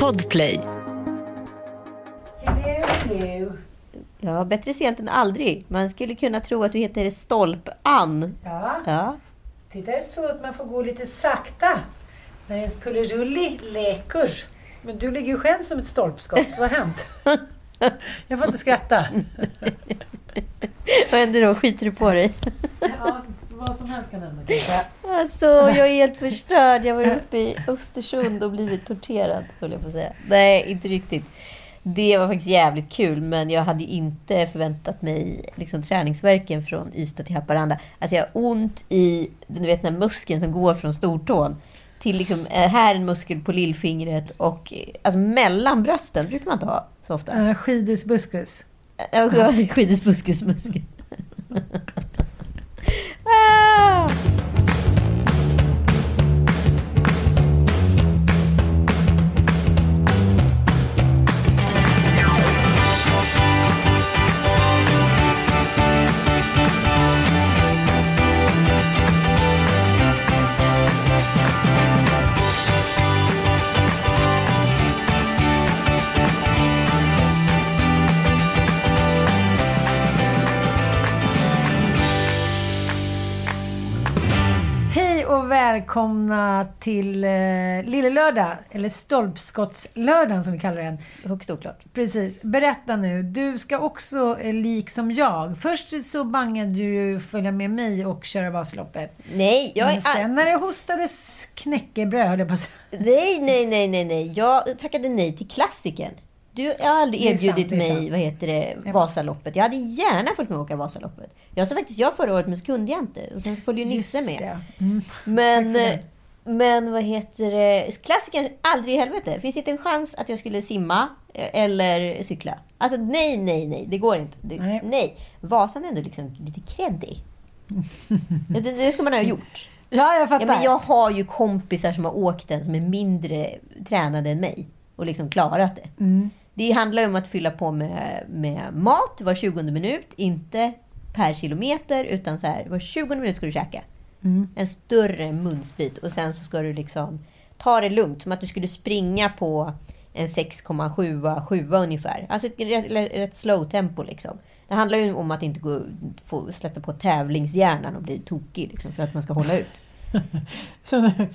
Podplay. Hello, hello. Ja, bättre sent än aldrig. Man skulle kunna tro att du heter Stolp-Ann. Ja, Ja. det är så att man får gå lite sakta när ens pullerulli läker. Men du ligger ju själv som ett stolpskott. Vad har hänt? Jag får inte skratta. Vad händer då? Skiter du på dig? Ja, vad som helst kan hända kanske. Alltså, jag är helt förstörd. Jag var uppe i Östersund och blivit torterad, höll jag på att säga. Nej, inte riktigt. Det var faktiskt jävligt kul, men jag hade inte förväntat mig liksom, träningsverken från Ystad till Haparanda. Alltså jag har ont i du vet, den muskeln som går från stortån till liksom, eh, här en muskel på lillfingret och eh, alltså mellan brösten brukar man inte ha så ofta. Uh, skidus buskus. Ja, skidespuskusmuskel. ah! Hej och välkomna till eh, Lille Lördag, eller Stolpskottslördagen som vi kallar den. Högst oklart. Precis. Berätta nu. Du ska också, eh, liksom jag. Först så bangade du ju följa med mig och köra Vasaloppet. Nej, jag Men är... sen när det hostades knäckebröd, höll jag på att säga. Nej, nej, nej, nej, nej. Jag tackade nej till klassikern. Du, har aldrig erbjudit sant, mig, vad heter det, Vasaloppet. Jag hade gärna följt med och åka Vasaloppet. Jag sa faktiskt ja förra året, men så kunde jag inte. Och sen så följde ju Nisse med. Mm. Men, eh, men vad heter det? Klassikern, aldrig i helvete. Finns inte en chans att jag skulle simma eh, eller cykla? Alltså nej, nej, nej. Det går inte. Det, Nej. nej. Vasan är ändå liksom lite kreddig. det, det ska man ha gjort. Ja, jag fattar. Ja, men jag har ju kompisar som har åkt den som är mindre tränade än mig och liksom klarat det. Mm. Det handlar ju om att fylla på med, med mat var 20 minut, inte per kilometer, utan så här, var 20 minut ska du käka. Mm. En större munsbit och sen så ska du liksom ta det lugnt, som att du skulle springa på en 6,7 7 ungefär. Alltså ett rätt, rätt slow tempo liksom. Det handlar ju om att inte gå, få släppa på tävlingshjärnan och bli tokig liksom, för att man ska hålla ut.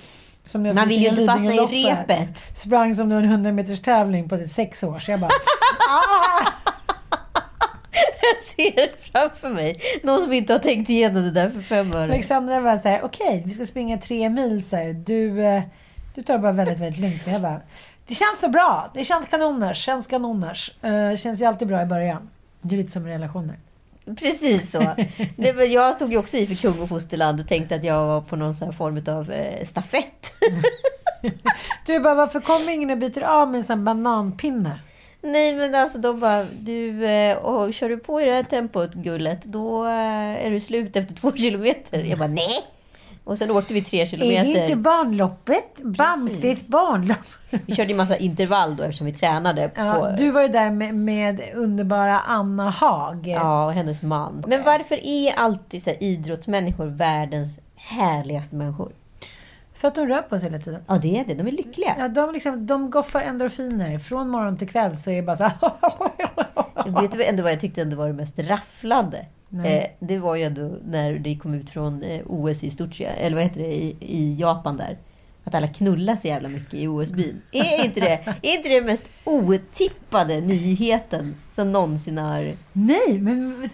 Man vill ju inte fastna i repet. Sprang som det var en 100 meters tävling på typ sex år. Så jag bara... Jag ser det framför mig. Någon som inte har tänkt igenom det där för fem öre. Alexandra var så här, okej, vi ska springa tre mil. Så här. Du, eh, du tar det bara väldigt, väldigt lugnt. Jag bara, det känns så bra. Det känns kanoners. Känns kanoners. Uh, känns ju alltid bra i början. Det är lite som relationer. Precis så. Men jag stod ju också i för kung och fosterland och tänkte att jag var på någon sån form av eh, stafett. Du bara, varför kommer ingen och byter av med en sån bananpinne? Nej men alltså de bara, du, eh, och kör du på i det här tempot gullet, då eh, är du slut efter två kilometer. Jag bara, nej! Och sen åkte vi tre Är det inte kilometer. barnloppet? Bamses barnlopp. Vi körde ju massa intervall då eftersom vi tränade. Ja, på, du var ju där med, med underbara Anna Haag. Ja, och hennes man. Men varför är alltid så här, idrottsmänniskor världens härligaste människor? För att de rör på sig hela tiden. Ja, det är det. De är lyckliga. Ja, de, liksom, de goffar endorfiner. Från morgon till kväll så är det bara så här... Vet du ändå vad jag tyckte ändå var det mest rafflande? Eh, det var ju ändå när det kom ut från eh, OS i Sochi, eller vad heter det, i, i Japan där. Att alla knullar så jävla mycket i OS-byn. Är inte det, är inte det den mest otippade nyheten som någonsin har... Nej, men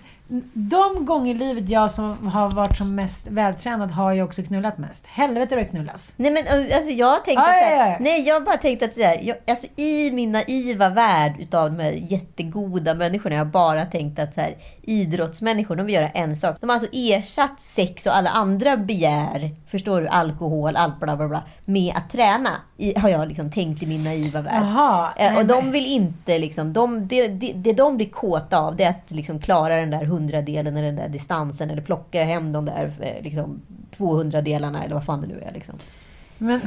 de gånger i livet jag som har varit som mest vältränad har ju också knullat mest. Helvete vad det knullas. Nej men alltså jag har tänkt Ja, att så här, ja. Nej jag bara tänkt att så här, jag, alltså i min naiva värld utav de här jättegoda människorna. Jag har bara tänkt att så här, idrottsmänniskor, de vill göra en sak. De har alltså ersatt sex och alla andra begär, förstår du, alkohol, allt bla bla bla, med att träna. I, har jag liksom tänkt i min naiva värld. Jaha, Eh, nej, och de vill inte liksom, de, det, det, det de blir kåta av det är att liksom klara den där hundradelen eller den där distansen eller plocka hem de där eh, liksom, 200 delarna eller vad fan det nu är. Liksom. Men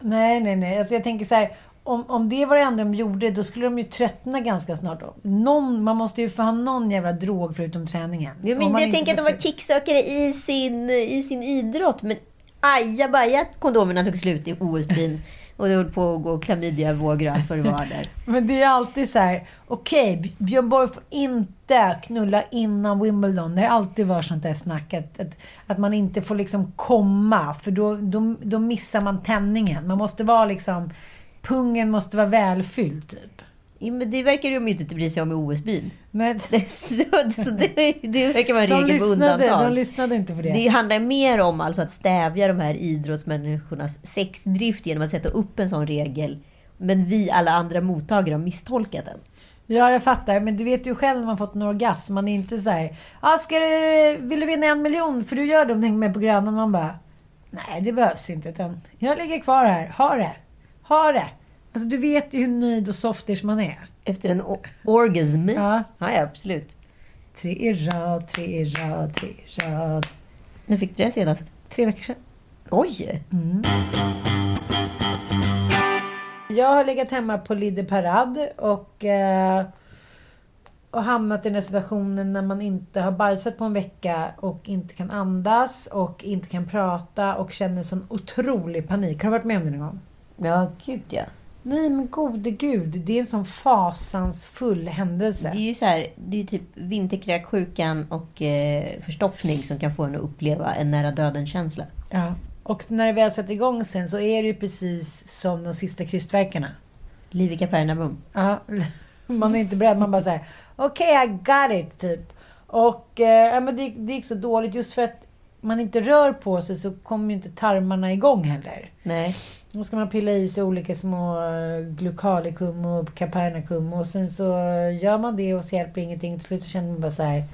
nej, nej, nej. Alltså jag tänker så här. Om, om det var det enda de gjorde, då skulle de ju tröttna ganska snart. Då. Någon, man måste ju få ha någon jävla drog förutom träningen. Jo, men jag tänker att de var kicksökare i sin, i sin idrott. Men ajabaja att kondomerna tog slut i OS-byn. Och det höll på att gå klamydiavågor för att vara där. Men det är alltid så här. Okej, Björn Borg får inte knulla innan Wimbledon. Det har alltid varit sånt där snack. Att, att, att man inte får liksom komma. För då, då, då missar man tändningen. Man måste vara liksom... Pungen måste vara välfylld, typ. Det verkar de ju inte bry sig om i OS-byn. Så, så det, det verkar vara en regel med lyssnade, undantag. de lyssnade inte på det. Det handlar mer om alltså att stävja de här idrottsmänniskornas sexdrift genom att sätta upp en sån regel. Men vi alla andra mottagare har misstolkat den. Ja, jag fattar. Men du vet ju själv när man fått en orgasm. Man är inte så här. Ah, ska du, vill du vinna en miljon? För du gör det om du hänger med på Grönan. Man bara. Nej, det behövs inte. Utan jag ligger kvar här. Ha det. Ha det. Alltså, du vet ju hur nöjd och softish man är. Efter en orgasm. Ja. ja, absolut. Tre i rad, tre i rad, tre i rad. När fick du det senast? Tre veckor sedan. Oj! Jag har legat hemma på Lidde Parad och, eh, och hamnat i den här situationen när man inte har bajsat på en vecka och inte kan andas och inte kan prata och känner sån otrolig panik. Har du varit med om det någon gång? Ja, gud ja. Nej men gode gud, det är en sån fasansfull händelse. Det är ju så här, det är ju typ vinterkräksjukan och eh, förstoppning som kan få en att uppleva en nära döden-känsla. Ja. Och när det väl sätter igång sen så är det ju precis som de sista krystverkarna. Liv i Kapernaum. Ja, man är inte beredd. Man bara säger okej, I got it, typ. Och eh, men det, det gick så dåligt just för att man inte rör på sig så kommer ju inte tarmarna igång heller. Nej. Då ska man pilla i sig olika små eh, glucalikum och capernakum och sen så gör man det och så hjälper ingenting. Till slut så känner man bara så här.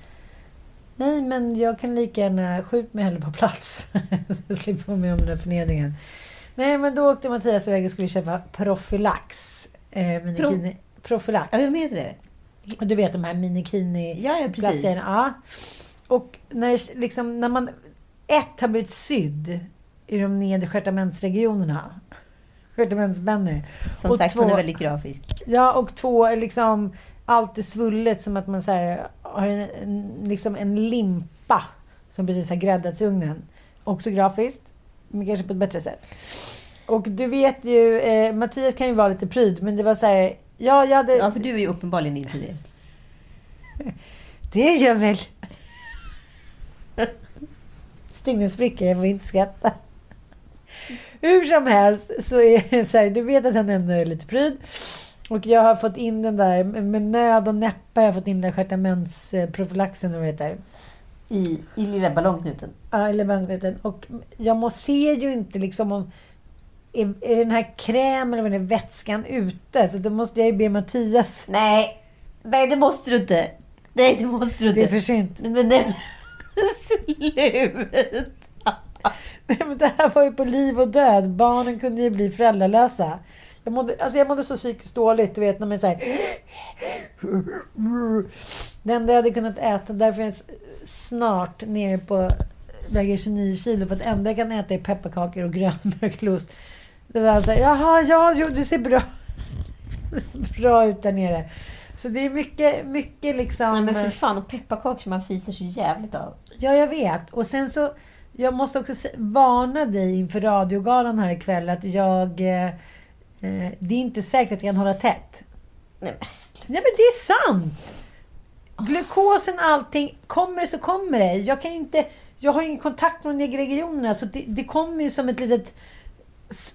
Nej, men jag kan lika gärna skjuta mig hellre på plats. så jag slipper vara med om den här förnedringen. Nej, men då åkte Mattias iväg och skulle köpa Profylax. Eh, minikini. Profylax. Ja, vem heter det? Du vet de här minikini Ja, ja, precis. Ja. Och när, liksom, när man ett har blivit sydd i de nedre stjärtamentsregionerna. Stjärtamentsbänner. Som Och sagt, två- hon är väldigt grafisk. Ja, och två är liksom allt är svullet som att man så här, har en, en, liksom en limpa som precis har gräddats i ugnen. Också grafiskt, men kanske på ett bättre sätt. Och du vet ju, eh, Mattias kan ju vara lite pryd, men det var så här, ja, jag hade... Ja, för du är ju uppenbarligen inte det. Det gör väl... Stingesbricka, jag vill inte skratta. Hur som helst så är det så här, du vet att han ändå är lite pryd. Och jag har fått in den där, med nöd och näppe har jag fått in den där stjärtamentsprofylaxen, eller vad det heter. I, I lilla ballongknuten. Ja, eller banknöten. Och jag må se ju inte liksom om... Är, är den här krämen eller vad det är, vätskan ute? Så då måste jag ju be Mattias. Nej, nej det måste du inte. Nej, det måste du inte. Det är för sent. Men nej, Sluta! Nej, men det här var ju på liv och död. Barnen kunde ju bli föräldralösa. Jag mådde, alltså jag mådde så psykiskt dåligt, du vet när man säger Det enda jag hade kunnat äta, därför är jag snart nere på väger 29 kilo för att det enda jag kan äta är pepparkakor och grönmjölkost. Det var så här, jaha, ja, jo, det ser bra, bra ut där nere. Så det är mycket, mycket liksom... Nej, men för fan, och pepparkakor som man fiser så jävligt av. Ja, jag vet. Och sen så, jag måste också varna dig inför radiogalan här ikväll att jag... Eh, eh, det är inte säkert att jag kan hålla tätt. Nej, men sluta. Nej, men det är sant! Glukosen, allting. Kommer det så kommer det. Jag kan inte... Jag har ingen kontakt med de nedre regionerna, så det, det kommer ju som ett litet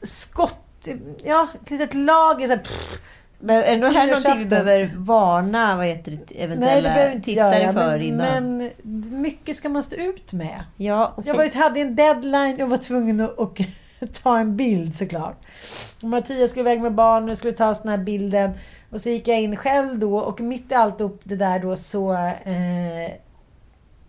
skott. Ja, ett litet lager. Så här, pff. Men är det här någonting vi behöver varna vad heter det, Nej, det eventuella behöver inte tittare göra, för men, innan? men mycket ska man stå ut med. ja, Jag var, hade en deadline och var tvungen att och, ta en bild såklart. Och Mattias skulle iväg med barnen och skulle ta den här bilden. Och så gick jag in själv då och mitt i allt upp det där då så, eh,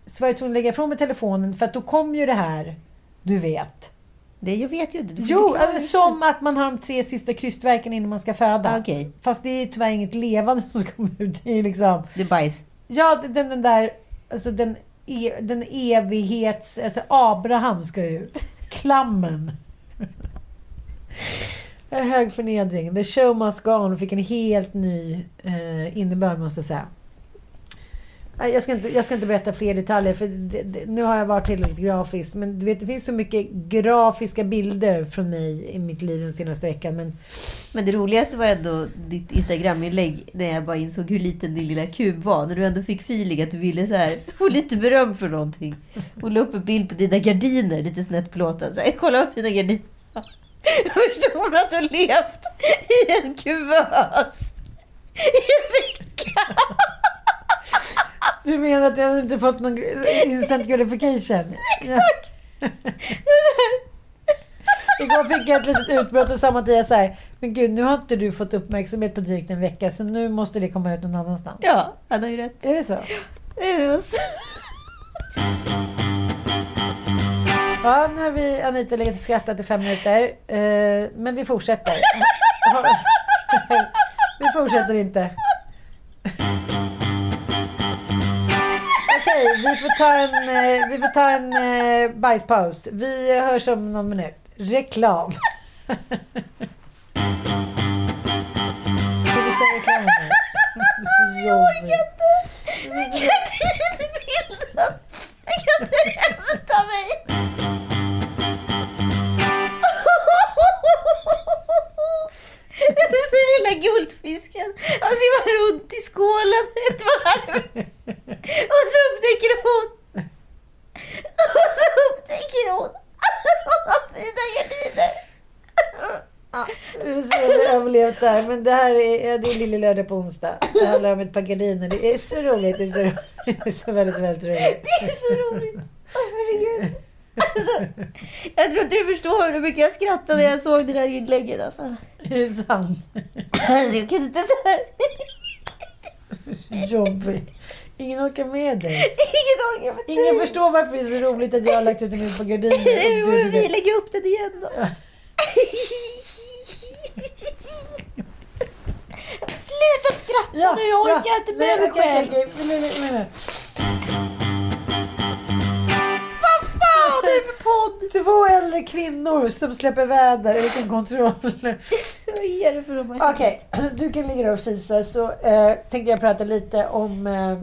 så var jag tvungen att lägga ifrån mig telefonen för att då kom ju det här, du vet. Det, jag vet ju inte. Jo, som att man har de tre sista krystverken innan man ska föda. Ah, Okej, Fast det är ju tyvärr inget levande som kommer ut. Det är liksom... det är bajs. Ja, den, den där, alltså den, e, den evighets... Alltså Abraham ska ut. Klammen. En Hög förnedring. The show must go on fick en helt ny eh, innebörd måste jag säga. Jag ska, inte, jag ska inte berätta fler detaljer för det, det, nu har jag varit tillräckligt grafisk. Men du vet, det finns så mycket grafiska bilder från mig i mitt liv den senaste veckan. Men Men det roligaste var ändå ditt Instagram-inlägg när jag bara insåg hur liten din lilla kub var. När du ändå fick feeling att du ville så här, få lite beröm för någonting. Och la upp en bild på dina gardiner, lite snett plåtad. Så här, kolla upp dina gardiner. Förstår hon att du har levt i en kuvös i en vecka? Du menar att jag inte fått någon instant gratification? Exakt! Igår fick jag ett litet utbrott och sa Mattias så här, men gud nu har inte du fått uppmärksamhet på drygt en vecka så nu måste det komma ut någon annanstans. Ja, han har ju rätt. Är det så? Ja, nu har vi Anita legat och skrattat i fem minuter. Eh, men vi fortsätter. vi fortsätter inte. Okej, vi får ta en, eh, vi får ta en eh, bajspaus. Vi hörs om någon minut. Reklam. Ska vi köra reklam nu? Jag orkar inte. Gardinbilden! Jag kan inte hämta mig! Den lilla guldfisken. Han simmar runt i skålen ett varv. Och så upptäcker hon... Och så upptäcker hon alla fina gardiner. Ja, vi får se om vi överlevt det här. Men det här är, ja, det är Lille Lördag på onsdag. Det handlar om ett par gardiner. Det är så roligt. Det är så, roligt. Det är så väldigt, väldigt roligt. Det är så roligt. Åh herregud. Alltså, jag tror inte du förstår hur mycket jag skrattade när jag såg det där inlägget. Alltså. Är det sant? Alltså, jag kan inte så här. Jobbigt. Ingen orkar med dig. Ingen orkar med Ingen dig. förstår varför det är så roligt att jag har lagt ut en bild på gardiner. Nej, men Vi lägger upp den igen då. Sluta skratta nu, jag orkar inte med mig själv. okej, okej. Vad fan är det för podd? Två äldre kvinnor som släpper väder utan kontroll. Vad är det för Okej, du kan ligga där och fisa så eh, tänkte jag prata lite om eh,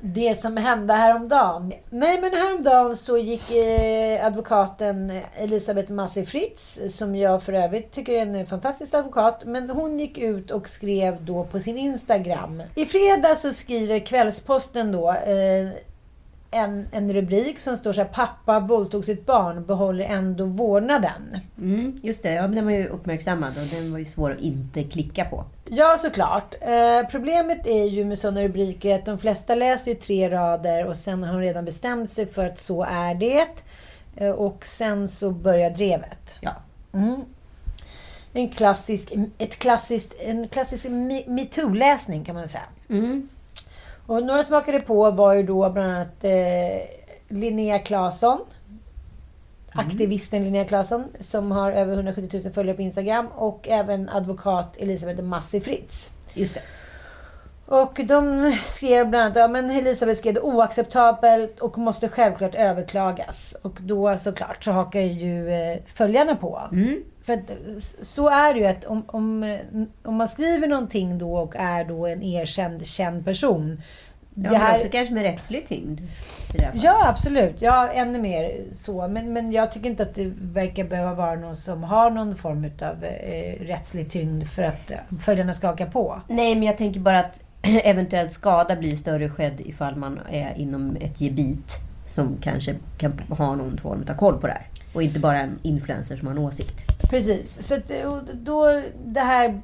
det som hände häromdagen. Nej men häromdagen så gick eh, advokaten Elisabeth Massi Fritz, som jag för övrigt tycker är en fantastisk advokat, men hon gick ut och skrev då på sin Instagram. I fredag så skriver Kvällsposten då eh, en, en rubrik som står så här Pappa våldtog sitt barn, behåller ändå vårdnaden. Mm, just det, ja, den var ju uppmärksammad och den var ju svår att inte klicka på. Ja, såklart. Eh, problemet är ju med sådana rubriker att de flesta läser ju tre rader och sen har de redan bestämt sig för att så är det. Eh, och sen så börjar drevet. Ja. Mm. En klassisk, ett klassiskt, en klassisk me- metoo-läsning kan man säga. Mm. Och några hakade på var ju då bland annat eh, Linnea Claesson. Aktivisten Linnea Claesson som har över 170 000 följare på Instagram och även advokat Elisabeth Massi Fritz. Just det. Och de skrev bland annat, ja men Elisabeth skrev det oacceptabelt och måste självklart överklagas. Och då såklart så hakar ju eh, följarna på. För att, så är det ju att om, om, eh, om man skriver någonting då och är då en erkänd, känd person. Ja, men också kanske med rättslig tyngd. det här. Ja, absolut. Ja, ännu mer så. Men, men jag tycker inte att det verkar behöva vara någon som har någon form av eh, rättslig tyngd för att eh, följarna ska haka på. Nej, men jag tänker bara att eventuellt skada blir större skedd ifall man är inom ett gebit som kanske kan ha någon form av koll på det här. Och inte bara en influencer som har en åsikt. Precis. Så att, då, det här...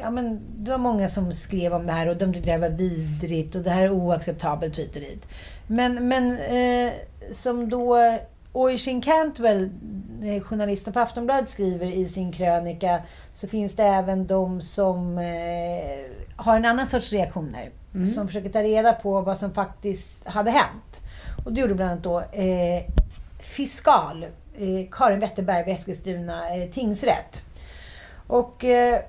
Ja, men det var många som skrev om det här och de tyckte det var vidrigt och det här är oacceptabelt hit och dit. Men, men eh, som då Oisin Cantwell, eh, journalisten på Aftonbladet, skriver i sin krönika så finns det även de som eh, har en annan sorts reaktioner. Som försöker ta reda på vad som faktiskt hade hänt. Och det gjorde bland annat då eh, fiskal eh, Karin Wetterberg vid Eskilstuna eh, tingsrätt. Och eh,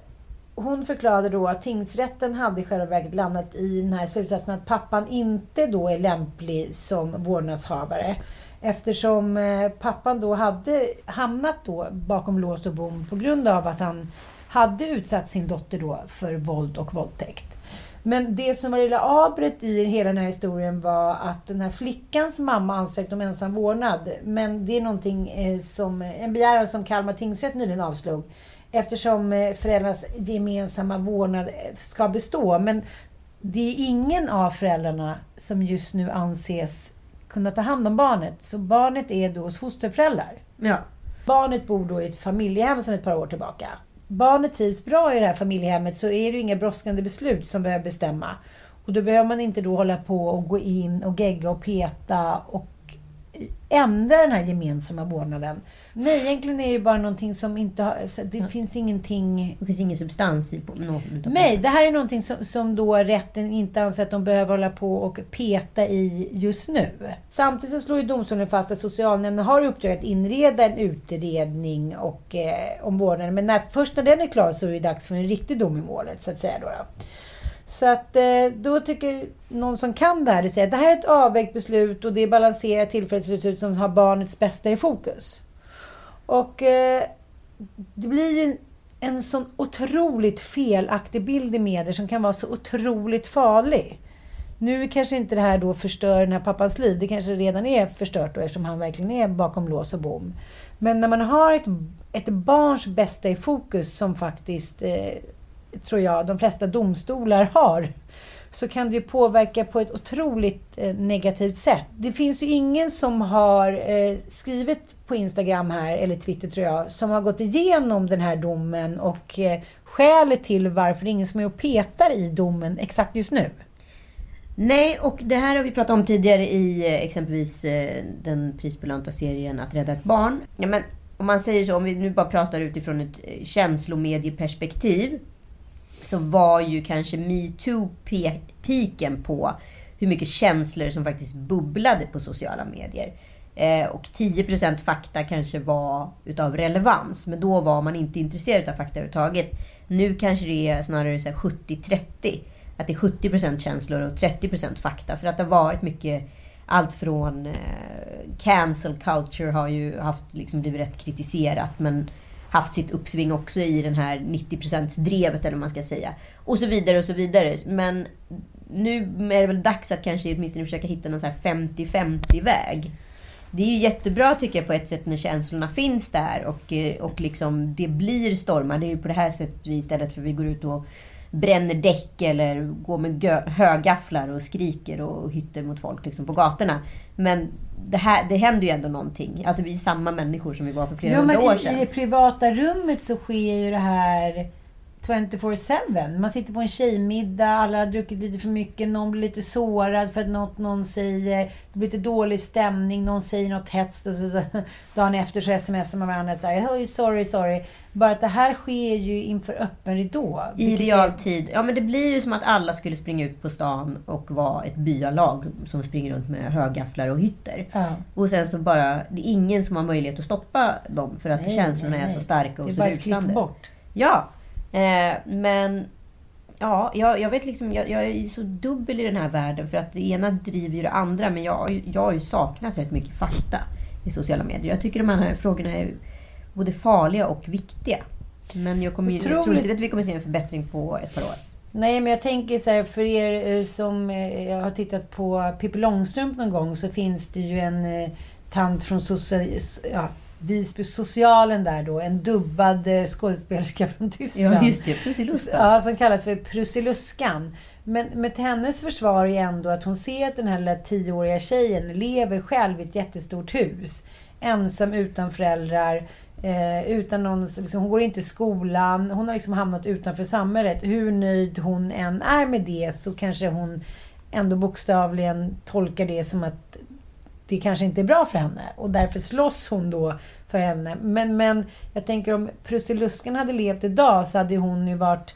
hon förklarade då att tingsrätten hade i själva verket landat i den här slutsatsen att pappan inte då är lämplig som vårdnadshavare. Eftersom eh, pappan då hade hamnat då bakom lås och bom på grund av att han hade utsatt sin dotter då för våld och våldtäkt. Men det som var lilla abret i hela den här historien var att den här flickans mamma ansökte om ensam vårdnad. Men det är någonting eh, som, eh, en begäran som Kalmar tingsrätt nyligen avslog. Eftersom föräldrarnas gemensamma vårdnad ska bestå. Men det är ingen av föräldrarna som just nu anses kunna ta hand om barnet. Så barnet är då hos fosterföräldrar. Ja. Barnet bor då i ett familjehem sedan ett par år tillbaka. Barnet trivs bra i det här familjehemmet så är det ju inga brådskande beslut som behöver bestämma. Och då behöver man inte då hålla på och gå in och gegga och peta och ändra den här gemensamma vårdnaden. Nej, egentligen är det ju bara någonting som inte har... Det finns ingenting... Det finns ingen substans i något Nej, det här är någonting som, som då rätten inte anser att de behöver hålla på och peta i just nu. Samtidigt så slår ju domstolen fast att socialnämnden har uppdrag att inreda en utredning och, eh, om vårdnaden. Men när, först när den är klar så är det dags för en riktig dom i målet, så att säga. Då, då. Så att eh, då tycker någon som kan det här, det säger att det här är ett avvägt beslut och det är balanserat tillfälligt som har barnets bästa i fokus. Och eh, det blir ju en sån otroligt felaktig bild i medier som kan vara så otroligt farlig. Nu kanske inte det här då förstör den här pappans liv. Det kanske redan är förstört då eftersom han verkligen är bakom lås och bom. Men när man har ett, ett barns bästa i fokus som faktiskt, eh, tror jag, de flesta domstolar har så kan det ju påverka på ett otroligt eh, negativt sätt. Det finns ju ingen som har eh, skrivit på Instagram här, eller Twitter tror jag, som har gått igenom den här domen och eh, skälet till varför det är ingen som är och petar i domen exakt just nu. Nej, och det här har vi pratat om tidigare i eh, exempelvis eh, den prisbelönta serien Att rädda ett barn. Ja, men om man säger så, om vi nu bara pratar utifrån ett eh, känslomedieperspektiv så var ju kanske metoo-piken på hur mycket känslor som faktiskt bubblade på sociala medier. Eh, och 10% fakta kanske var utav relevans, men då var man inte intresserad av fakta överhuvudtaget. Nu kanske det är snarare 70-30. Att det är 70% känslor och 30% fakta. För att det har varit mycket allt från eh, cancel culture har ju haft, liksom blivit rätt kritiserat men haft sitt uppsving också i den här 90%-drevet eller vad man ska säga. Och så vidare och så vidare. Men nu är det väl dags att kanske åtminstone försöka hitta någon så här 50-50 väg. Det är ju jättebra tycker jag på ett sätt när känslorna finns där och, eh, och liksom det blir stormar. Det är ju på det här sättet vi istället för att vi går ut och bränner däck eller går med högafflar och skriker och hytter mot folk liksom på gatorna. Men det, här, det händer ju ändå någonting. Alltså vi är samma människor som vi var för flera Ja, hundra år i, i sedan. det privata rummet så sker ju det här 24-7. Man sitter på en tjejmiddag, alla har druckit lite för mycket, någon blir lite sårad för att något någon säger. Det blir lite dålig stämning, någon säger något hetskt och så, så dagen efter så smsar man varandra och säger oh, sorry, sorry. Bara att det här sker ju inför öppen ridå. I är- realtid. Ja men det blir ju som att alla skulle springa ut på stan och vara ett byalag som springer runt med högafflar och hytter. Ja. Och sen så bara, det är ingen som har möjlighet att stoppa dem för att Nej, känslorna nej, är nej. så starka och Det är så bara ett rusande. bort. Ja, eh, men ja, jag, jag vet liksom, jag, jag är så dubbel i den här världen. För att det ena driver ju det andra. Men jag, jag har ju saknat rätt mycket fakta i sociala medier. Jag tycker de här frågorna är både farliga och viktiga. Men jag, kommer, ju- jag tror Otroligt. inte att vi kommer se en förbättring på ett par år. Nej, men jag tänker så här, för er eh, som eh, har tittat på Pippi Långstrump någon gång så finns det ju en eh, tant från socia- ja, Visby socialen där då, en dubbad eh, skådespelerska från Tyskland. Ja, just det. Prussiluskan. Ja, som kallas för Prussiluskan. Men, till hennes försvar är ändå att hon ser att den här lilla tioåriga tjejen lever själv i ett jättestort hus. Ensam, utan föräldrar. Eh, utan någon, liksom, hon går inte i skolan. Hon har liksom hamnat utanför samhället. Hur nöjd hon än är med det så kanske hon ändå bokstavligen tolkar det som att det kanske inte är bra för henne. Och därför slåss hon då för henne. Men, men jag tänker om Prussiluskan hade levt idag så hade hon ju varit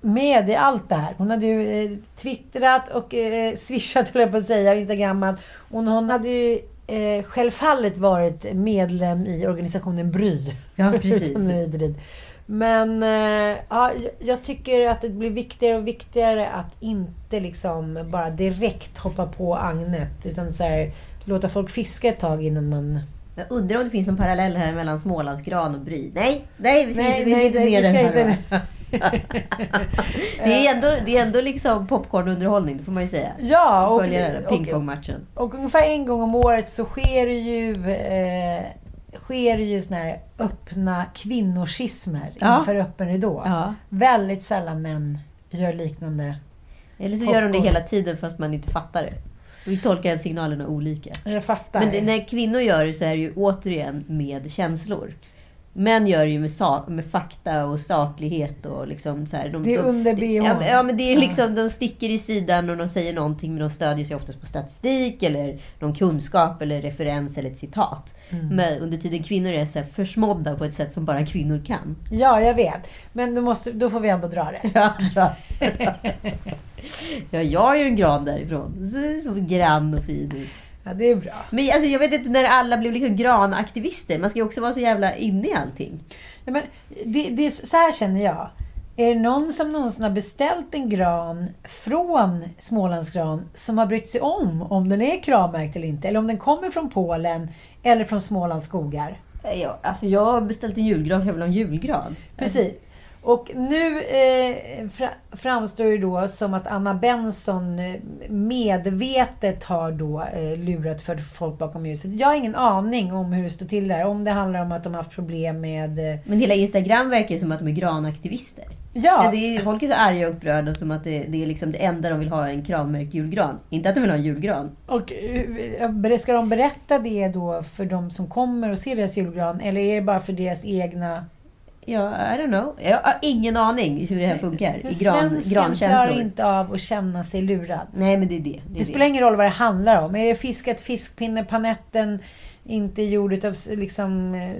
med i allt det här. Hon hade ju eh, twittrat och eh, swishat, höll jag på att säga, och instagrammat. Hon, hon hade ju eh, självfallet varit medlem i organisationen Bry. Ja, precis. Men eh, ja, jag- tycker att det blir viktigare och viktigare att inte liksom bara direkt hoppa på agnet. Utan så här, låta folk fiska ett tag innan man... Jag undrar om det finns någon parallell här mellan Smålandsgran och Bry. Nej, nej, vi ska Nej, inte, vi ska nej, inte nej, ner den här. Det är ändå, det är ändå liksom popcornunderhållning, det får man ju säga. Ja, och, Följa här och, pingpongmatchen. och ungefär en gång om året så sker det ju, eh, sker ju såna här öppna kvinnoschismer Ja. inför öppen ridå. Ja. Väldigt sällan män gör liknande. Eller så gör de det hela tiden fast man inte fattar det. Vi tolkar signalerna olika. Jag fattar. Men när kvinnor gör det så är det ju återigen med känslor. Män gör det ju med, sak, med fakta och saklighet och liksom så här, de, Det är de, under bh. ja, men det är liksom, de sticker i sidan och de säger någonting men de stödjer sig oftast på statistik eller någon kunskap eller referens eller ett citat. Mm. Men under tiden kvinnor är så här försmådda på ett sätt som bara kvinnor kan. Ja, jag vet. Men då, måste, då får vi ändå dra det. Ja, bra. ja, jag är ju en gran därifrån. Så, så grann och fin ut. Ja, det är bra. Men alltså, jag vet inte när alla blev liksom granaktivister. Man ska ju också vara så jävla inne i allting. Ja, men det, det, så här känner jag. Är det någon som någonsin har beställt en gran från Smålandsgran som har brytt sig om om den är kravmärkt eller inte? Eller om den kommer från Polen eller från Smålands skogar? Ja, alltså, jag har beställt en julgran för jag vill ha en julgran. Precis. Och nu eh, fra, framstår det då som att Anna Benson eh, medvetet har då eh, lurat för folk bakom ljuset. Jag har ingen aning om hur det står till där. Om det handlar om att de har haft problem med... Eh, Men hela Instagram verkar ju som att de är granaktivister. ja, Det är, folk är så arga och upprörda som att det, det är liksom det enda de vill ha är en kravmärkt julgran. Inte att de vill ha en julgran. och eh, ska de berätta det då för de som kommer och ser deras julgran? Eller är det bara för deras egna... Ja, I don't know. Jag har ingen aning hur det här funkar Men i gran, svensken klarar inte av att känna sig lurad. Nej, men det är det. Det, är Det spelar ingen roll vad det handlar om. Är det fiskat fiskpinne, panetten, inte gjord utav liksom eh,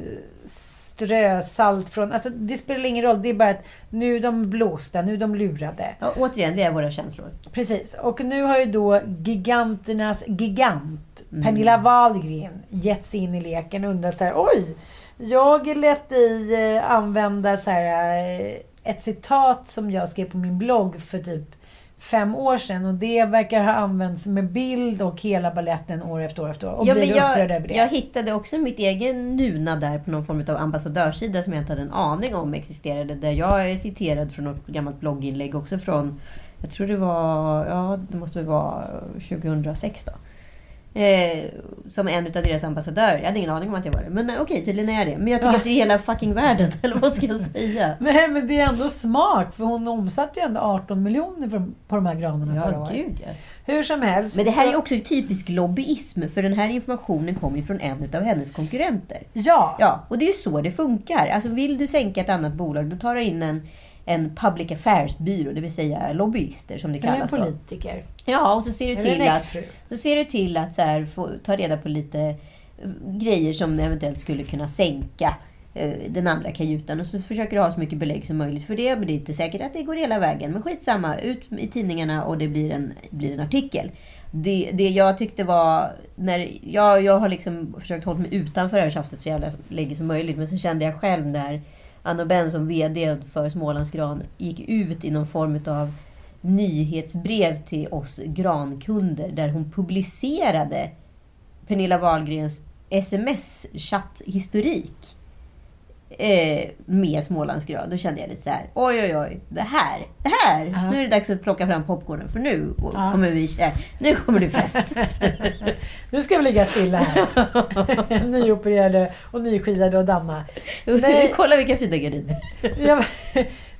strösalt från... Alltså det spelar ingen roll. Det är bara att nu är de blåsta, nu är de lurade. Ja, återigen, det är våra känslor. Precis. Och nu har ju då giganternas gigant, Pernilla Wahlgren, gett sig in i leken och undrat så här, oj! Jag lät dig eh, använda så här, eh, ett citat som jag skrev på min blogg för typ fem år sedan och det verkar ha använts med bild och hela balletten år efter år efter år. Och Ja, men jag, jag hittade också mitt egen Nuna där på någon form av ambassadörssida som jag inte hade en aning om existerade. Där jag är citerad från något gammalt blogginlägg också från, jag tror det var, ja det måste väl vara 2006 då. Eh, som en av deras ambassadörer. Jag hade ingen aning om att jag var det. Men eh, okej, tydligen är jag det. Men jag tycker Ja. att det är hela fucking världen. Eller vad ska jag säga? Nej men det är ändå smart för hon omsatte ju ändå 18 miljoner på de här granarna förra Ja, året. gud ja. Hur som helst. Men det här så- är också typisk lobbyism. För den här informationen kommer ju från en av hennes konkurrenter. Ja, Ja, och det är ju så det funkar. Alltså vill du sänka ett annat bolag, då tar du in en, en public affairs-byrå, det vill säga lobbyister som det eller en kallas. Då. politiker. Ja, och så ser du Eller till att, så ser du till att så här, få, ta reda på lite eh, grejer som eventuellt skulle kunna sänka eh, den andra kajutan. Och så försöker du ha så mycket belägg som möjligt för det. Men det är inte säkert att det går hela vägen. Men skitsamma, ut i tidningarna och det blir en, blir en artikel. Det, det jag tyckte var... När jag, jag har liksom försökt hålla mig utanför det här tjafset så jävla länge som möjligt. Men sen kände jag själv när Anna Benson, VD för Smålands Gran gick ut i någon form av nyhetsbrev till oss grankunder där hon publicerade Pernilla Wahlgrens sms-chatthistorik eh, med Smålandsgrön. Då kände jag lite så här, oj oj oj, det här, det här, Ja. nu är det dags att plocka fram popcornen för nu Ja. kommer vi, äh, nu kommer det fest. Nu ska vi ligga stilla här. Nyopererade och nyskiade och damma. Nej. Kolla vilka fina gardiner. Ja,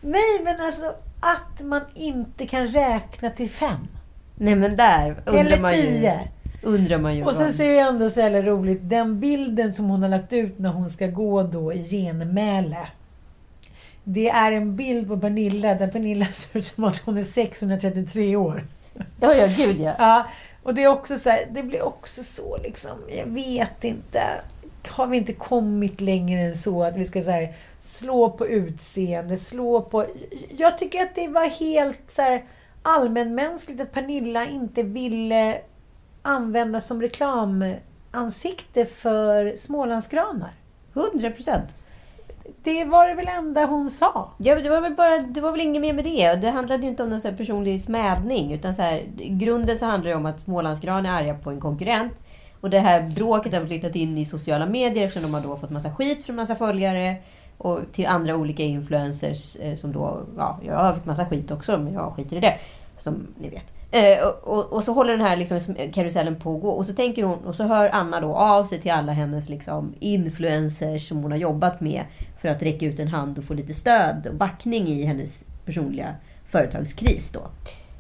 nej, men alltså att man inte kan räkna till fem. Nej men där undrar Eller man ju. tio. Undrar man ju. Och sen så är det ändå så jävla roligt, den bilden som hon har lagt ut när hon ska gå då i genmäle. Det är en bild på Pernilla där Pernilla ser ut som att hon är 633 år. Ja, ja, gud ja. Ja, och det är också så här, det blir också så liksom, jag vet inte. Har vi inte kommit längre än så att vi ska så här, slå på utseende, slå på... Jag tycker att det var helt så här, allmänmänskligt att Pernilla inte ville använda som reklamansikte för Smålandsgranar. 100 procent. Det var det väl enda hon sa. Ja, det var väl bara, det var väl inget mer med det. Det handlade ju inte om någon så personlig smädning. Utan så här, i grunden så handlar det om att Smålandsgran är arga på en konkurrent. Och det här bråket har flyttat in i sociala medier eftersom de har då fått massa skit från massa följare. Och till andra olika influencers eh, som då, ja, jag har fått massa skit också, men jag skiter i det. Som ni vet. Eh, och, och, så håller den här liksom karusellen på att gå. Och så tänker hon, och så hör Anna då av sig till alla hennes liksom influencers som hon har jobbat med. För att räcka ut en hand och få lite stöd och backning i hennes personliga företagskris då.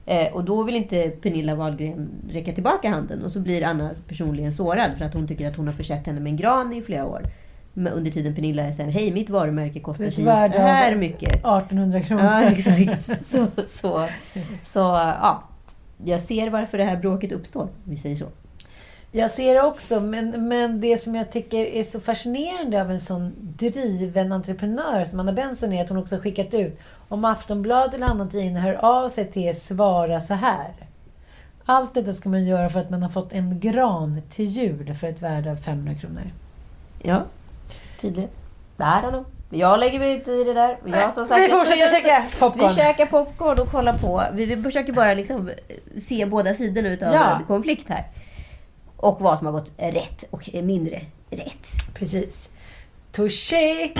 Eh, och då vill inte Pernilla Wahlgren räcka tillbaka handen. Och så blir Anna personligen sårad för att hon tycker att hon har försett henne med en gran i flera år. Men under tiden Pernilla säger hej mitt varumärke kostar så här mycket. 1800 kronor. Ja, exakt. Så, så, så ja. Jag ser varför det här bråket uppstår, vi säger så. Jag ser det också, men, men det som jag tycker är så fascinerande av en sån driven entreprenör som Anna Benson är, att hon också har skickat ut om Aftonbladet eller annan tidning hör av sig till er, svara så här. Allt detta ska man göra för att man har fått en gran till jul för ett värde av 500 kronor. Ja, tydligen. Där har de. Jag lägger mig inte i det där. Jag, som sagt, Vi fortsätter käka popcorn. Vi käkar popcorn och kollar på. Vi, försöker bara liksom se båda sidorna utav Ja. konflikt här. Och vad som har gått rätt och mindre rätt. Precis. Touché!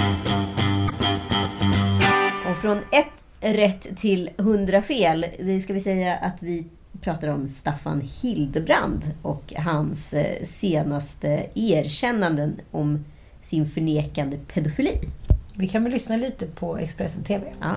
Och från ett rätt till hundra fel, det ska vi säga att vi pratar om Staffan Hildebrand och hans eh, senaste erkännanden om sin förnekande pedofili. Vi kan väl lyssna lite på Expressen TV. Ja.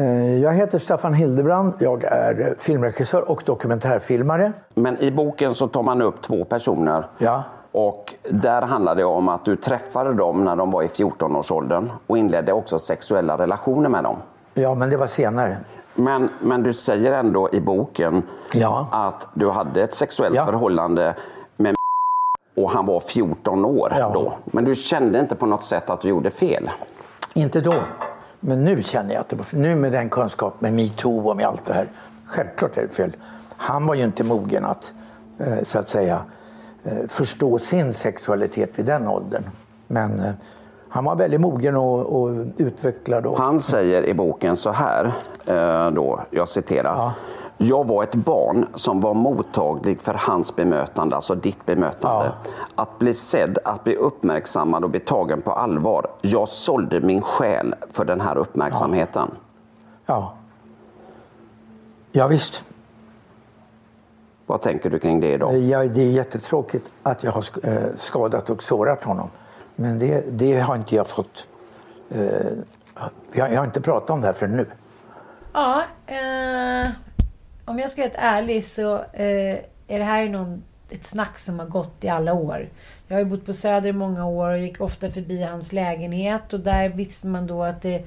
Eh, Jag heter Staffan Hildebrand. Jag är eh, filmregissör och dokumentärfilmare. Men i boken så tar man upp två personer. Ja. Och där handlar det om att du träffade dem när de var i 14-årsåldern och inledde också sexuella relationer med dem. Ja, men det var senare. Men, men du säger ändå i boken Ja. att du hade ett sexuellt Ja. förhållande och han var 14 år Ja. då. Men du kände inte på något sätt att du gjorde fel? Inte då. Men nu känner jag att det var, nu med den kunskap med metoo och med allt det här. Självklart är det fel. Han var ju inte mogen att, eh, så att säga, eh, förstå sin sexualitet vid den åldern. Men eh, han var väldigt mogen och, och utvecklad. Och, Han säger i boken så här, då, jag citerar. Ja. Jag var ett barn som var mottaglig för hans bemötande, alltså ditt bemötande. Att bli sedd, att bli uppmärksammad och bli tagen på allvar. Jag sålde min själ för den här uppmärksamheten. ja. ja, visst. Vad tänker du kring det idag? Ja, det är jättetråkigt att jag har eh, skadat och sårat honom. Men det, det har inte jag fått... Eh, jag, jag har inte pratat om det här förrän nu. Ja, eh, om jag ska vara helt ärlig så eh, är det här någon, ett snack som har gått i alla år. Jag har ju bott på Söder i många år och gick ofta förbi hans lägenhet och där visste man då att det,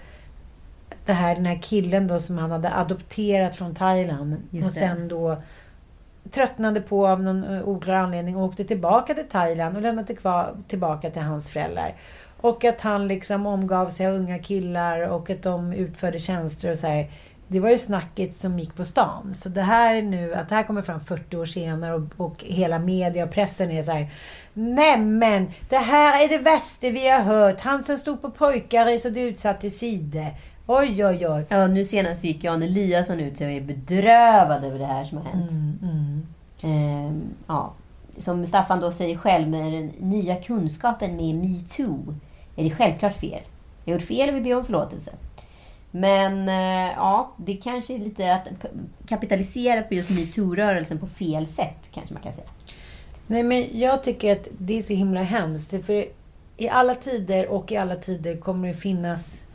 det här, den här killen då som han hade adopterat från Thailand Just och det. sen då tröttnade på av någon eh, oklar anledning och åkte tillbaka till Thailand och lämnade tillbaka till hans föräldrar. Och att han liksom omgav sig av unga killar och att de utförde tjänster och så här. Det var ju snacket som gick på stan. Så det här är nu, att det här kommer fram 40 år senare och, och hela media och pressen är så här. Nämen, det här är det värsta vi har hört. Han som stod på pojkar så utsatt till sida. Oj, oj, oj. Ja, nu senast gick Jan Eliasson ut och är bedrövad över det här som har hänt. Mm, Ehm, ja. Som Staffan då säger själv, med den nya kunskapen med metoo är det självklart fel. Jag har gjort fel och vill be om förlåtelse. Men eh, ja, det kanske är lite att kapitalisera på just metoo-rörelsen på fel sätt, kanske man kan säga. Nej, men jag tycker att det är så himla hemskt. För i alla tider och i alla tider kommer det finnas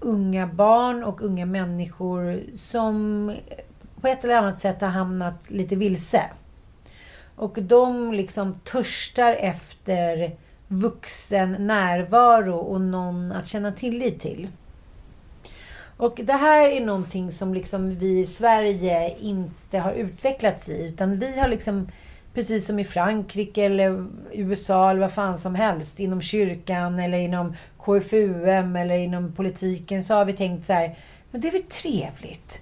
unga barn och unga människor som på ett eller annat sätt har hamnat lite vilse. Och de liksom törstar efter vuxen närvaro och någon att känna tillit till. Och det här är någonting som liksom vi i Sverige inte har utvecklats i. Utan vi har liksom, precis som i Frankrike eller USA eller vad fan som helst, inom kyrkan eller inom KFUM eller inom politiken, så har vi tänkt så här, men det är väl trevligt.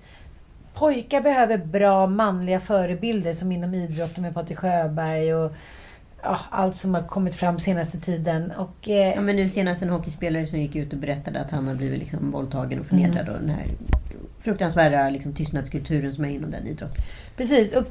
Pojkar behöver bra manliga förebilder som inom idrotten med Patrik Sjöberg och ja, allt som har kommit fram senaste tiden. Och, eh, Ja, men nu senast en hockeyspelare som gick ut och berättade att han har blivit liksom våldtagen och förnedrad Mm. och den här fruktansvärda liksom, tystnadskulturen som är inom den idrotten. Precis. Och,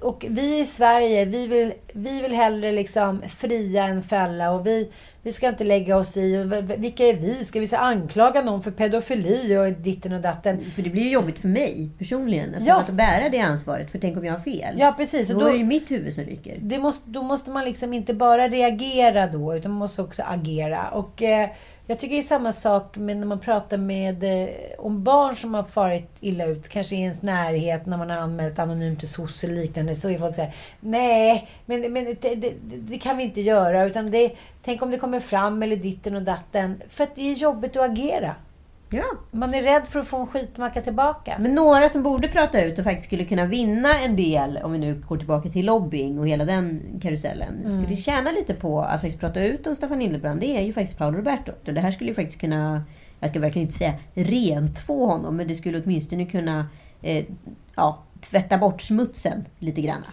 och vi i Sverige, vi vill, vi vill hellre liksom fria än fälla. Och vi, vi ska inte lägga oss i. Och vilka är vi? Ska vi så anklaga någon för pedofili och ditten och datten? För det blir ju jobbigt för mig personligen att, Ja. att bära det ansvaret. För tänk om jag har fel? Ja, precis. Och Då är det då, ju mitt huvud som ryker. det måste, då måste man liksom inte bara reagera då, utan man måste också agera. Och eh, jag tycker det är samma sak med när man pratar med eh, om barn som har farit illa ut, kanske i ens närhet när man har anmält anonymt till SOS eller liknande, så är folk så här, nej, men, men det, det, det kan vi inte göra. Utan det, tänk om det kommer fram eller ditten och datten. För att det är jobbigt att agera. Ja. Man är rädd för att få en skitmacka tillbaka. Men några som borde prata ut och faktiskt skulle kunna vinna en del, om vi nu går tillbaka till lobbying och hela den karusellen, Mm. skulle tjäna lite på att faktiskt prata ut om Staffan Hildebrand, det är ju faktiskt Paolo Roberto. Det här skulle ju faktiskt kunna, jag ska verkligen inte säga rentvå honom, men det skulle åtminstone kunna eh, ja, tvätta bort smutsen lite grann.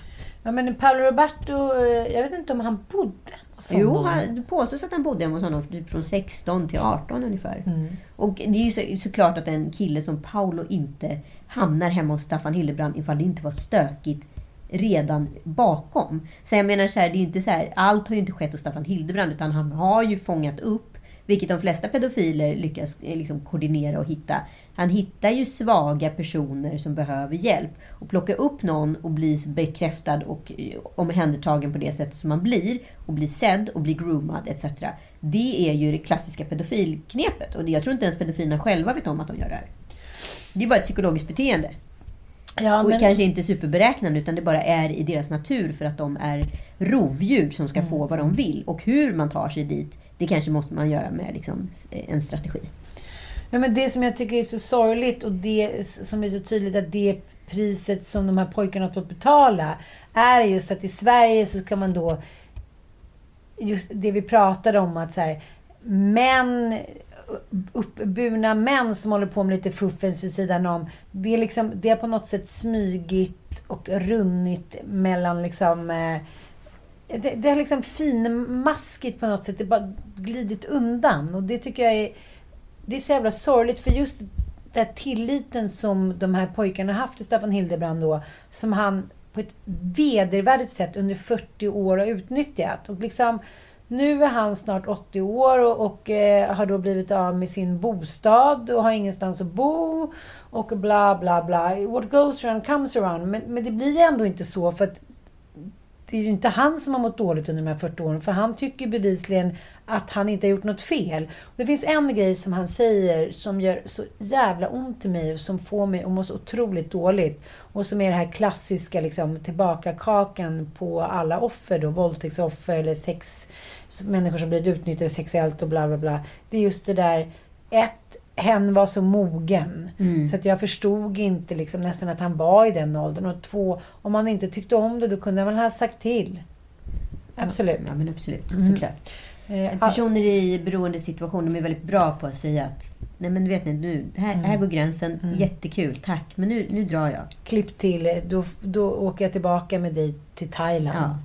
Ja, men Paolo Roberto, eh, jag vet inte om han bodde Jo, han, det påstås att han bodde hemma hos honom typ från 16 till 18 ungefär. Mm. Och det är ju så, såklart att en kille som Paolo inte hamnar hemma hos Staffan Hildebrand ifall det inte var stökigt redan bakom. Så jag menar så här, det är inte så här, allt har ju inte skett hos Staffan Hildebrand utan han har ju fångat upp, vilket de flesta pedofiler lyckas eh, liksom koordinera och hitta. Han hittar ju svaga personer som behöver hjälp. Och plocka upp någon och bli bekräftad och eh, omhändertagen på det sättet som man blir. Och bli sedd och bli groomad etc. Det är ju det klassiska pedofilknepet. Och jag tror inte ens pedofilerna själva vet om att de gör det här. Det är bara ett psykologiskt beteende. Ja, Och men, kanske inte superberäknande utan det bara är i deras natur för att de är rovdjur som ska få vad de vill. Och hur man tar sig dit, det kanske måste man göra med liksom en strategi. ja, men det som jag tycker är så sorgligt och det som är så tydligt att det priset som de här pojkarna har fått betala är just att i Sverige så ska man då just det vi pratade om att så här, män uppburna män som håller på med lite fuffens vid sidan om. Det, är liksom, det har på något sätt smygit och runnit mellan liksom eh, det, det har liksom finmaskigt på något sätt. Det bara glidit undan. Och det tycker jag är... Det är så jävla sorgligt för just den tilliten som de här pojkarna haft till Staffan Hildebrand då. Som han på ett vedervärdigt sätt under 40 år har utnyttjat. Och liksom, nu är han snart 80 år och, och eh, har då blivit av med sin bostad och har ingenstans att bo. Och bla bla bla. What goes around comes around. Men, men det blir ju ändå inte så för att det är ju inte han som har mått dåligt under de här 40 åren. För han tycker bevisligen att han inte har gjort något fel. Och det finns en grej som han säger som gör så jävla ont i mig och som får mig att må så otroligt dåligt. Och som är det här klassiska liksom, tillbakakakan på alla offer då. Våldtäktsoffer eller sex, människor som blivit utnyttjade sexuellt och bla bla bla. Det är just det där. Ett, hen var så mogen. Så att jag förstod inte liksom, nästan att han var i den åldern. Och två, om han inte tyckte om det då kunde han väl ha sagt till. Absolut. Ja, men absolut. Mm. Såklart. Eh, Personer i beroendesituation de är väldigt bra på att säga att Nej men vet ni, nu, här, Mm. här går gränsen. Jättekul, tack. Men nu, nu drar jag. Klipp till, då, då åker jag tillbaka med dig till Thailand. Ja.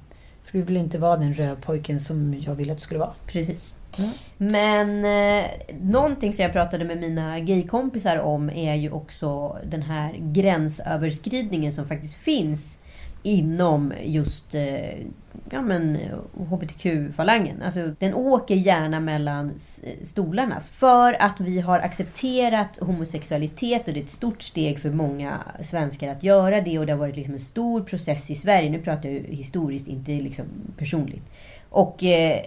För du vill inte vara den rövpojken som jag ville att du skulle vara. Precis. Men eh, någonting som jag pratade med mina gaykompisar om är ju också den här gränsöverskridningen som faktiskt finns inom just eh, ja, men, hbtq-falangen. Alltså, den åker gärna mellan stolarna. För att vi har accepterat homosexualitet och det är ett stort steg för många svenskar att göra det. Och det har varit liksom en stor process i Sverige. Nu pratar jag historiskt, inte liksom personligt. Och eh,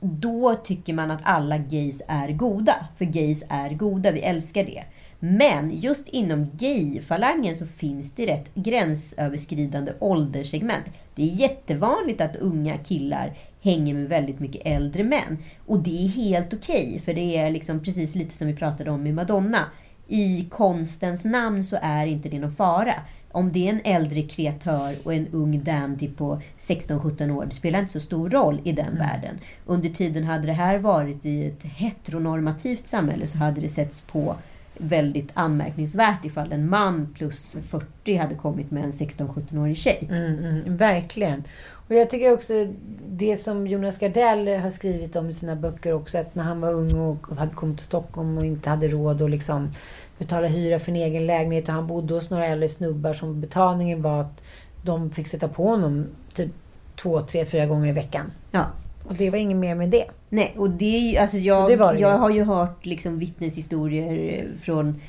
då tycker man att alla gays är goda. För gays är goda, vi älskar det. Men just inom gay-falangen så finns det rätt gränsöverskridande ålderssegment. Det är jättevanligt att unga killar hänger med väldigt mycket äldre män. Och det är helt okej, för det är liksom precis lite som vi pratade om med Madonna. I konstens namn så är inte det någon fara. Om det är en äldre kreatör och en ung dandy på 16-17 år, det spelar inte så stor roll i den världen. Under tiden hade det här varit i ett heteronormativt samhälle så hade det setts på väldigt anmärkningsvärt ifall en man plus 40 hade kommit med en 16-17-årig tjej. Mm, mm, verkligen. Och jag tycker också det som Jonas Gardell har skrivit om i sina böcker också, att när han var ung och hade kommit till Stockholm och inte hade råd att liksom betala hyra för en egen lägenhet och han bodde hos några äldre snubbar som betalningen var att de fick sätta på honom typ två, tre, fyra gånger i veckan. Ja. Och det var inget mer med det. Nej, och det alltså jag, Och det det jag har ju hört liksom vittneshistorier från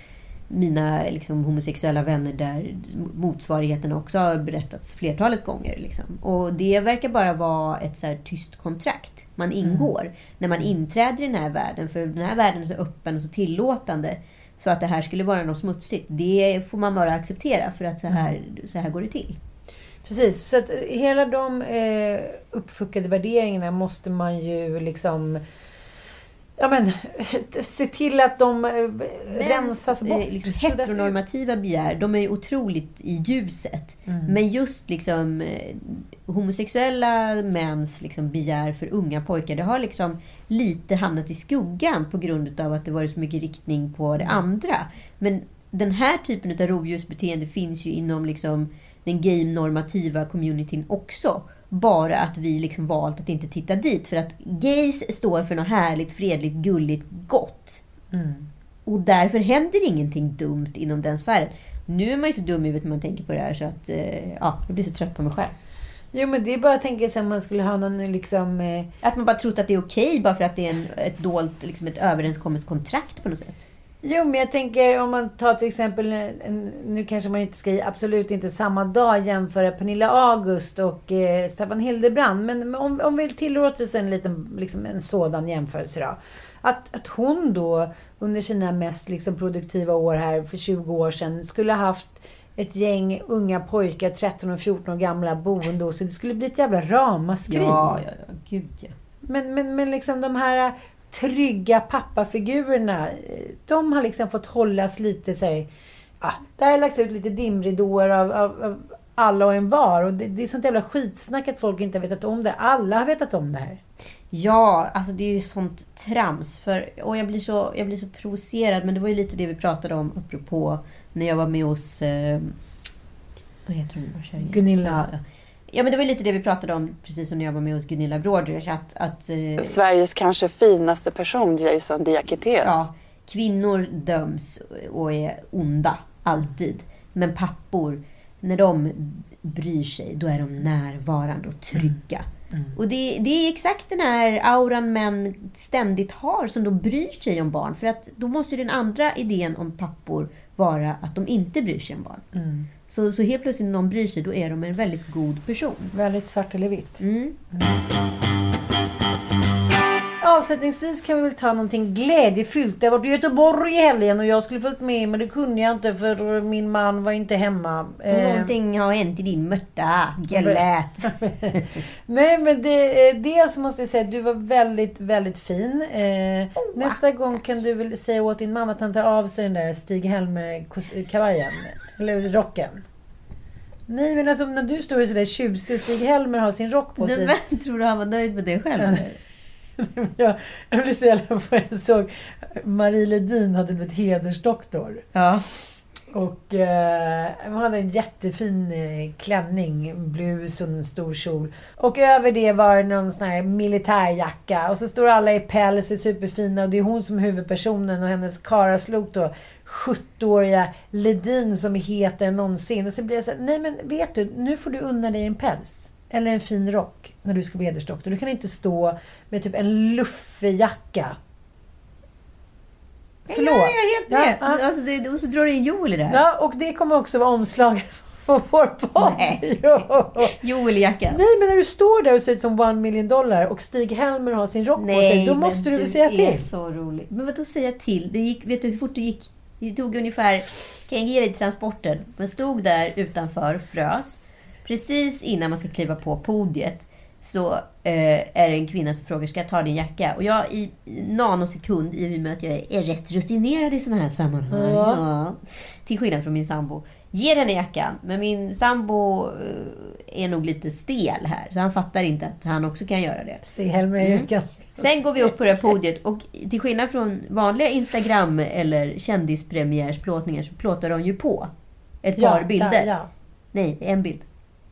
mina liksom, homosexuella vänner där motsvarigheten också har berättats flertalet gånger. Liksom. Och det verkar bara vara ett så här tyst kontrakt man ingår när man inträder i den här världen. För den här världen är så öppen och så tillåtande. Så att det här skulle vara något smutsigt, det får man bara acceptera för att så här, så här går det till. Precis, så att eh, hela de eh, uppfuckade värderingarna måste man ju liksom Ja men, se till att de eh, rensas bort. Eh, liksom Så där- heteronormativa begär, de är otroligt i ljuset. Mm. Men just liksom homosexuella mäns liksom begär för unga pojkar, det har liksom lite hamnat i skuggan på grund av att det varit så mycket riktning på det andra. Men den här typen av rovdjursbeteende finns ju inom liksom den gay-normativa communityn också. Bara att vi liksom valt att inte titta dit. För att gays står för något härligt, fredligt, gulligt, gott. Och därför händer ingenting dumt inom den sfären. Nu är man ju så dum i huvudet när man tänker på det här så att eh, ja, jag blir så trött på mig själv. Jo men det är bara att tänka sig om man skulle ha någon liksom... Eh, Att man bara trott att det är okej bara för att det är en, ett dolt, liksom ett överenskommet kontrakt på något sätt. Jo, men jag tänker om man tar till exempel, nu kanske man inte ska, absolut inte samma dag jämföra Pernilla August och eh, Staffan Hildebrand. Men om, om vi tillåter oss en liten, liksom en sådan jämförelse då. Att, att hon då under sina mest liksom, produktiva år här för 20 år sedan skulle ha haft ett gäng unga pojkar, 13 och 14 år gamla, boende hos sig. Det skulle bli ett jävla ramaskri. Ja, ja, ja. Gud ja. Men, men, men liksom de här trygga pappafigurerna, de har liksom fått hållas lite så här, ah, Där har lagts ut lite dimridåer av, av, av alla och en var. Och det, det är sånt jävla skitsnack att folk inte har vetat om det. Alla har vetat om det här. Ja, alltså det är ju sånt trams. För, och jag blir, så, jag blir så provocerad, men det var ju lite det vi pratade om apropå när jag var med hos... Eh, vad heter hon? Gunilla. Ja, ja. men det var lite det vi pratade om precis som när jag var med hos Gunilla Broders. Att, att, eh, Sveriges kanske finaste person, Jason Diakites. ja, kvinnor döms och är onda, alltid. Men pappor, när de bryr sig, då är de närvarande och trygga. Och det, det är exakt den här auran män ständigt har som då bryr sig om barn. För att då måste ju den andra idén om pappor vara att de inte bryr sig om barn. Så, så helt plötsligt när någon bryr sig, då är de en väldigt god person. Väldigt svart eller vitt. Mm. Avslutningsvis kan vi väl ta någonting glädjefyllt. Jag var i Göteborg i helgen och jag skulle följt med men det kunde jag inte för min man var inte hemma. Eh, Någonting har hänt i din mötta, Gellät. Nej men det, eh, dels måste jag säga att du var väldigt, väldigt fin. Eh, nästa gång kan du väl säga åt din man att han tar av sig den där Stig-Helmer-kavajen. Eller rocken. Nej men alltså när du står sådär tjusig och Stig-Helmer har sin rock på sig. Men tror du han var nöjd med det själv? jag, jag blev så jävla för jag såg Marie Ledin hade blivit hedersdoktor. Ja. Och eh, hon hade en jättefin eh, klänning, blus och en stor kjol. Och över det var någon sån här militärjacka. Och så står alla i päls och är superfina. Och det är hon som är huvudpersonen och hennes karaslok då. 70-åriga Ledin som är hetare än någonsin. Och så blir jag så här, nej men vet du, nu får du unna dig en päls. Eller en fin rock när du ska bli hedersdoktor. Du kan inte stå med typ en luffejacka. Förlåt. Ja, jag är helt med. Ja. Alltså, det, och så drar du in Joel i det här. Ja, och det kommer också vara omslaget på vår podd. Nej. Jo. Joel i jackan. Nej, men när du står där och ser ut som one million dollar och Stig-Helmer har sin rock på sig, då men måste du väl säga Du är till. så rolig. Men vadå säga till? Det gick, vet du hur fort det gick? Det tog ungefär, kan jag ge dig transporten, men stod där utanför, frös. Precis innan man ska kliva på podiet så eh, är det en kvinna som frågar, ska jag ta din jacka? Och jag i nanosekund, i och med att jag är, är rätt rutinerad i sådana här sammanhang, Ja. ja, till skillnad från min sambo, ger henne jackan. Men min sambo eh, är nog lite stel här, så han fattar inte att han också kan göra det. Mm. ganska... Sen går vi upp på det här podiet och till skillnad från vanliga Instagram eller kändispremiärsplåtningar så plåtar de ju på ett par bilder. Ja, ja. Nej, det är en bild.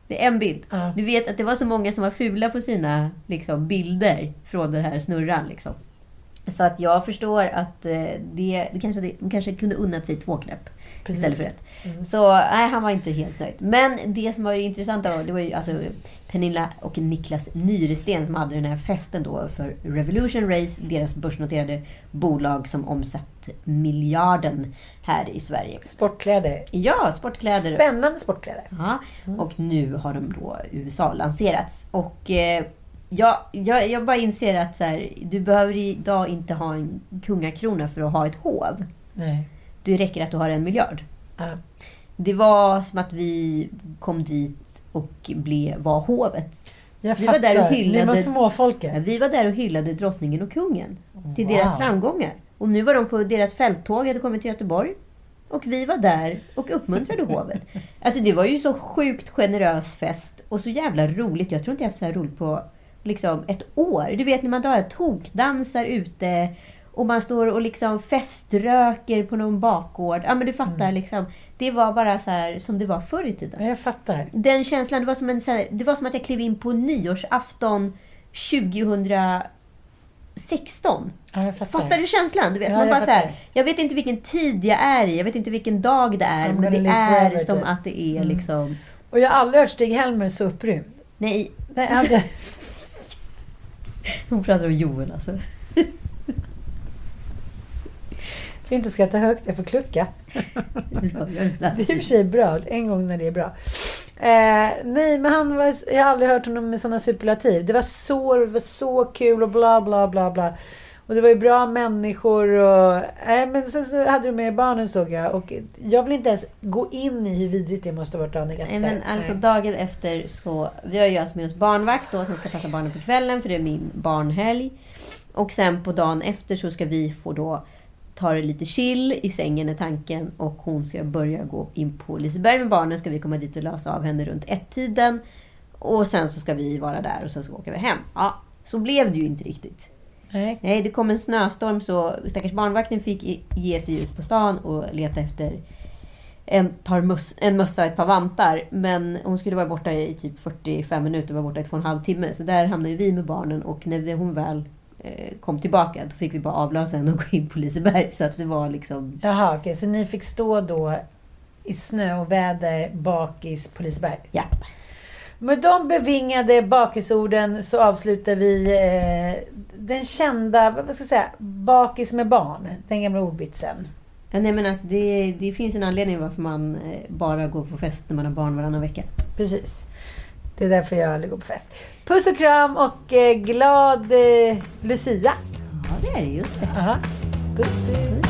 Det är en bild. Du vet att det var så många som var fula på sina liksom, bilder från den här snurran. Liksom. Så att jag förstår att eh, det, det kanske, det, de kanske kunde unnat sig två knäpp Precis. Mm. istället för ett. Så nej, han var inte helt nöjd. Men det som var det intressanta var, det var ju alltså Pernilla och Niklas Nyresten som hade den här festen då för Revolution Race, deras börsnoterade bolag som omsatt miljarden här i Sverige. Sportkläder. Ja, sportkläder. Spännande sportkläder. Ja, och nu har de då USA lanserats. Och eh, jag, jag, bara inser att så här, du behöver idag inte ha en kungakrona för att ha ett hov. Nej. Det räcker att du har en miljard. Ja. Det var som att vi kom dit och blev, var hovet. Jag Vi var där och fattar. hyllade- Ni var småfolket. Vi var där och hyllade drottningen och kungen. Till Wow. deras framgångar. Och nu var de på deras fälttåg, hade kommit till Göteborg. Och vi var där och uppmuntrade hovet. Alltså det var ju så sjukt generös fest och så jävla roligt. Jag tror inte jag haft så här roligt på liksom ett år. Du vet när man bara tokdansar ute och man står och liksom feströker på någon bakgård. Ja men du fattar liksom. Det var bara så här som det var förr i tiden. Ja, jag fattar. Den känslan, det var, som en, här, det var som att jag klev in på nyårsafton 2016. Ja, jag fattar. Fattar du känslan? Du vet, Ja, man jag bara så här, jag vet inte vilken tid jag är i, jag vet inte vilken dag det är, I'm men det är som typ. att det är liksom... Och jag har aldrig hört Stig-Helmer så upprymd. Nej, Nej, aldrig. hon pratar om Joel alltså. Jag inte skratta högt, jag får klucka. Det är i och för sig bra. En gång när det är bra. Eh, nej, men han var, jag har aldrig hört honom med sådana superlativ. Det var så, det var så kul och bla bla bla bla. Och det var ju bra människor och... Nej, men sen så hade du med barnen såg jag. Och jag vill inte ens gå in i hur vidrigt det måste ha varit dagen efter. Nej, men alltså Nej. dagen efter så... Vi har ju alltså med oss barnvakt då som ska passa barnen på kvällen för det är min barnhelg. Och sen på dagen efter så ska vi få då ta det lite chill i sängen är tanken och hon ska börja gå in på Liseberg med barnen. Ska vi komma dit och lösa av henne runt ett-tiden. Och sen så ska vi vara där och sen så åker vi hem. Ja, så blev det ju inte riktigt. Nej. Nej, det kom en snöstorm så stackars barnvakten fick ge sig ut på stan och leta efter en, par mus- en mössa och ett par vantar. Men hon skulle vara borta i typ 45 minuter, var borta i två och en halv timme. Så där hamnade vi med barnen och när hon väl eh, kom tillbaka då fick vi bara avlösa henne och gå in på Liseberg. Så att det var liksom... Jaha, okej. Så ni fick stå då i snö och väder bakis på Liseberg? Ja. Med de bevingade bakisorden så avslutar vi eh, den kända, vad ska jag säga, bakis med barn. Den gamla ordvitsen. Ja, nej men alltså det, det finns en anledning varför man eh, bara går på fest när man har barn varannan vecka. Precis. Det är därför jag aldrig går på fest. Puss och kram och eh, glad eh, Lucia. Ja, det är det. Just det. Aha. Puss, puss.